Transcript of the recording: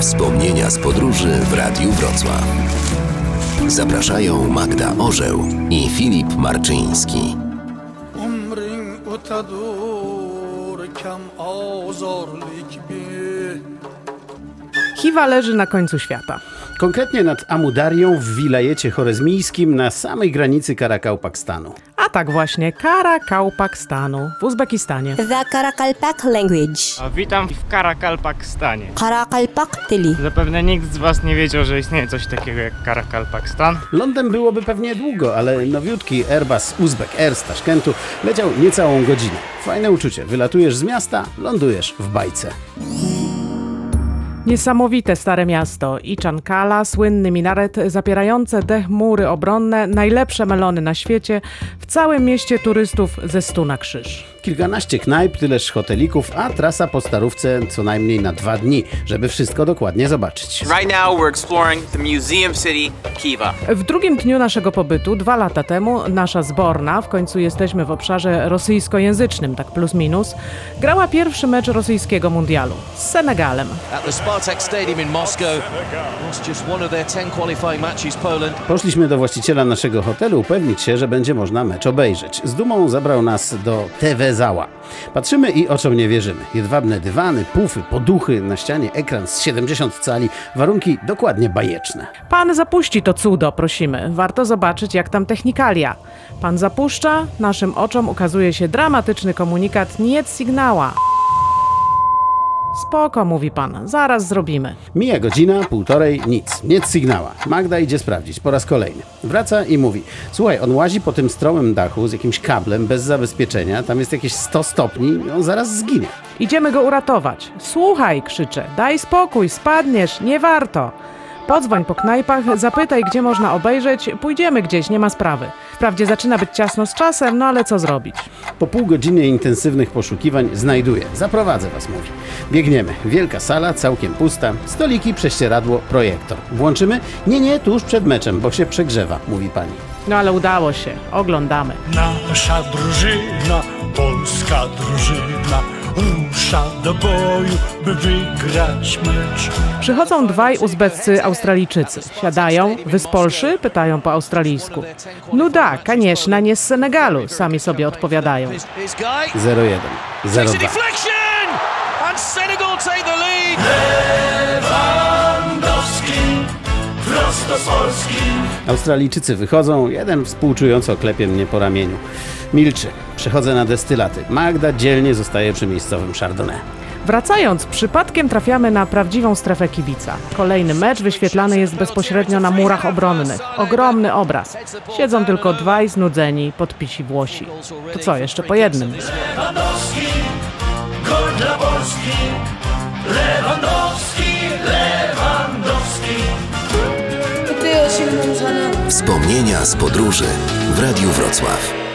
Wspomnienia z podróży w Radiu Wrocław. Zapraszają Magda Orzeł i Filip Marczyński. umring o'tadur kam ozorlik bi Hiwa leży na końcu świata. Konkretnie nad Amudarią w wilajecie chorezmijskim na samej granicy Karakałpakstanu. Tak właśnie, Kara Kaupakstanu w Uzbekistanie. The Karakalpak language. A witam w Karakalpakstanie. Karakalpak tili. Zapewne nikt z Was nie wiedział, że istnieje coś takiego jak Karakalpakstan. Lądem byłoby pewnie długo, ale nowiutki Airbus Uzbek Air z Taszkentu leciał niecałą godzinę. Fajne uczucie. Wylatujesz z miasta, lądujesz w bajce. Niesamowite stare miasto i Czankala, słynny minaret zapierające dech mury obronne, najlepsze melony na świecie, w całym mieście turystów ze stu na krzyż. Kilkanaście knajp, tyleż hotelików, a trasa po starówce co najmniej na dwa dni, żeby wszystko dokładnie zobaczyć. Right now, we're exploring the Museum City, Kiva. W drugim dniu naszego pobytu, dwa lata temu, nasza zborna, w końcu jesteśmy w obszarze rosyjskojęzycznym, tak plus minus, grała pierwszy mecz rosyjskiego mundialu z Senegalem. at the Spartak Stadium in Moscow. Just one of their 10 qualifying matches, Poland. Poszliśmy do właściciela naszego hotelu upewnić się, że będzie można mecz obejrzeć. Z dumą zabrał nas do TV Patrzymy i oczom nie wierzymy. Jedwabne dywany, pufy, poduchy, na ścianie ekran z 70 cali, warunki dokładnie bajeczne. Pan zapuści to cudo, prosimy. Warto zobaczyć, jak tam technikalia. Pan zapuszcza, naszym oczom ukazuje się dramatyczny komunikat nie sygnała. Spoko, mówi pan, zaraz zrobimy. Mija godzina, półtorej, nic, nic sygnała. Magda idzie sprawdzić po raz kolejny. Wraca i mówi: Słuchaj, on łazi po tym stromym dachu z jakimś kablem bez zabezpieczenia, tam jest jakieś 100 stopni i on zaraz zginie. Idziemy go uratować. Słuchaj, krzyczę, daj spokój, spadniesz, nie warto. Podzwoń po knajpach, zapytaj, gdzie można obejrzeć, pójdziemy gdzieś, nie ma sprawy. Wprawdzie zaczyna być ciasno z czasem, no ale co zrobić? Po pół godziny intensywnych poszukiwań znajduję. Zaprowadzę was, mówi. Biegniemy. Wielka sala, całkiem pusta. Stoliki, prześcieradło, projektor. Włączymy? Nie, nie, tuż przed meczem, bo się przegrzewa, mówi pani. No ale udało się, oglądamy. Nasza drużyna, polska drużyna rusza do boju, by wygrać mecz. Przychodzą dwaj uzbeccy Australijczycy. Siadają, wy z Polszy? Pytają po australijsku. No da, koniecznie, nie z Senegalu, sami sobie odpowiadają. Here's, here's Guy. 0-1. Takes a 0-2. deflection! And Senegal take the lead. Australijczycy wychodzą, jeden współczująco klepie mnie po ramieniu. Milczy. Przechodzę na destylaty. Magda dzielnie zostaje przy miejscowym Chardonnay. Wracając, przypadkiem trafiamy na prawdziwą strefę kibica. Kolejny mecz wyświetlany jest bezpośrednio na murach obronnych. Ogromny obraz. Siedzą tylko dwaj znudzeni, podpisi Włosi. To co, jeszcze po jednym. Wspomnienia z podróży w Radiu Wrocław.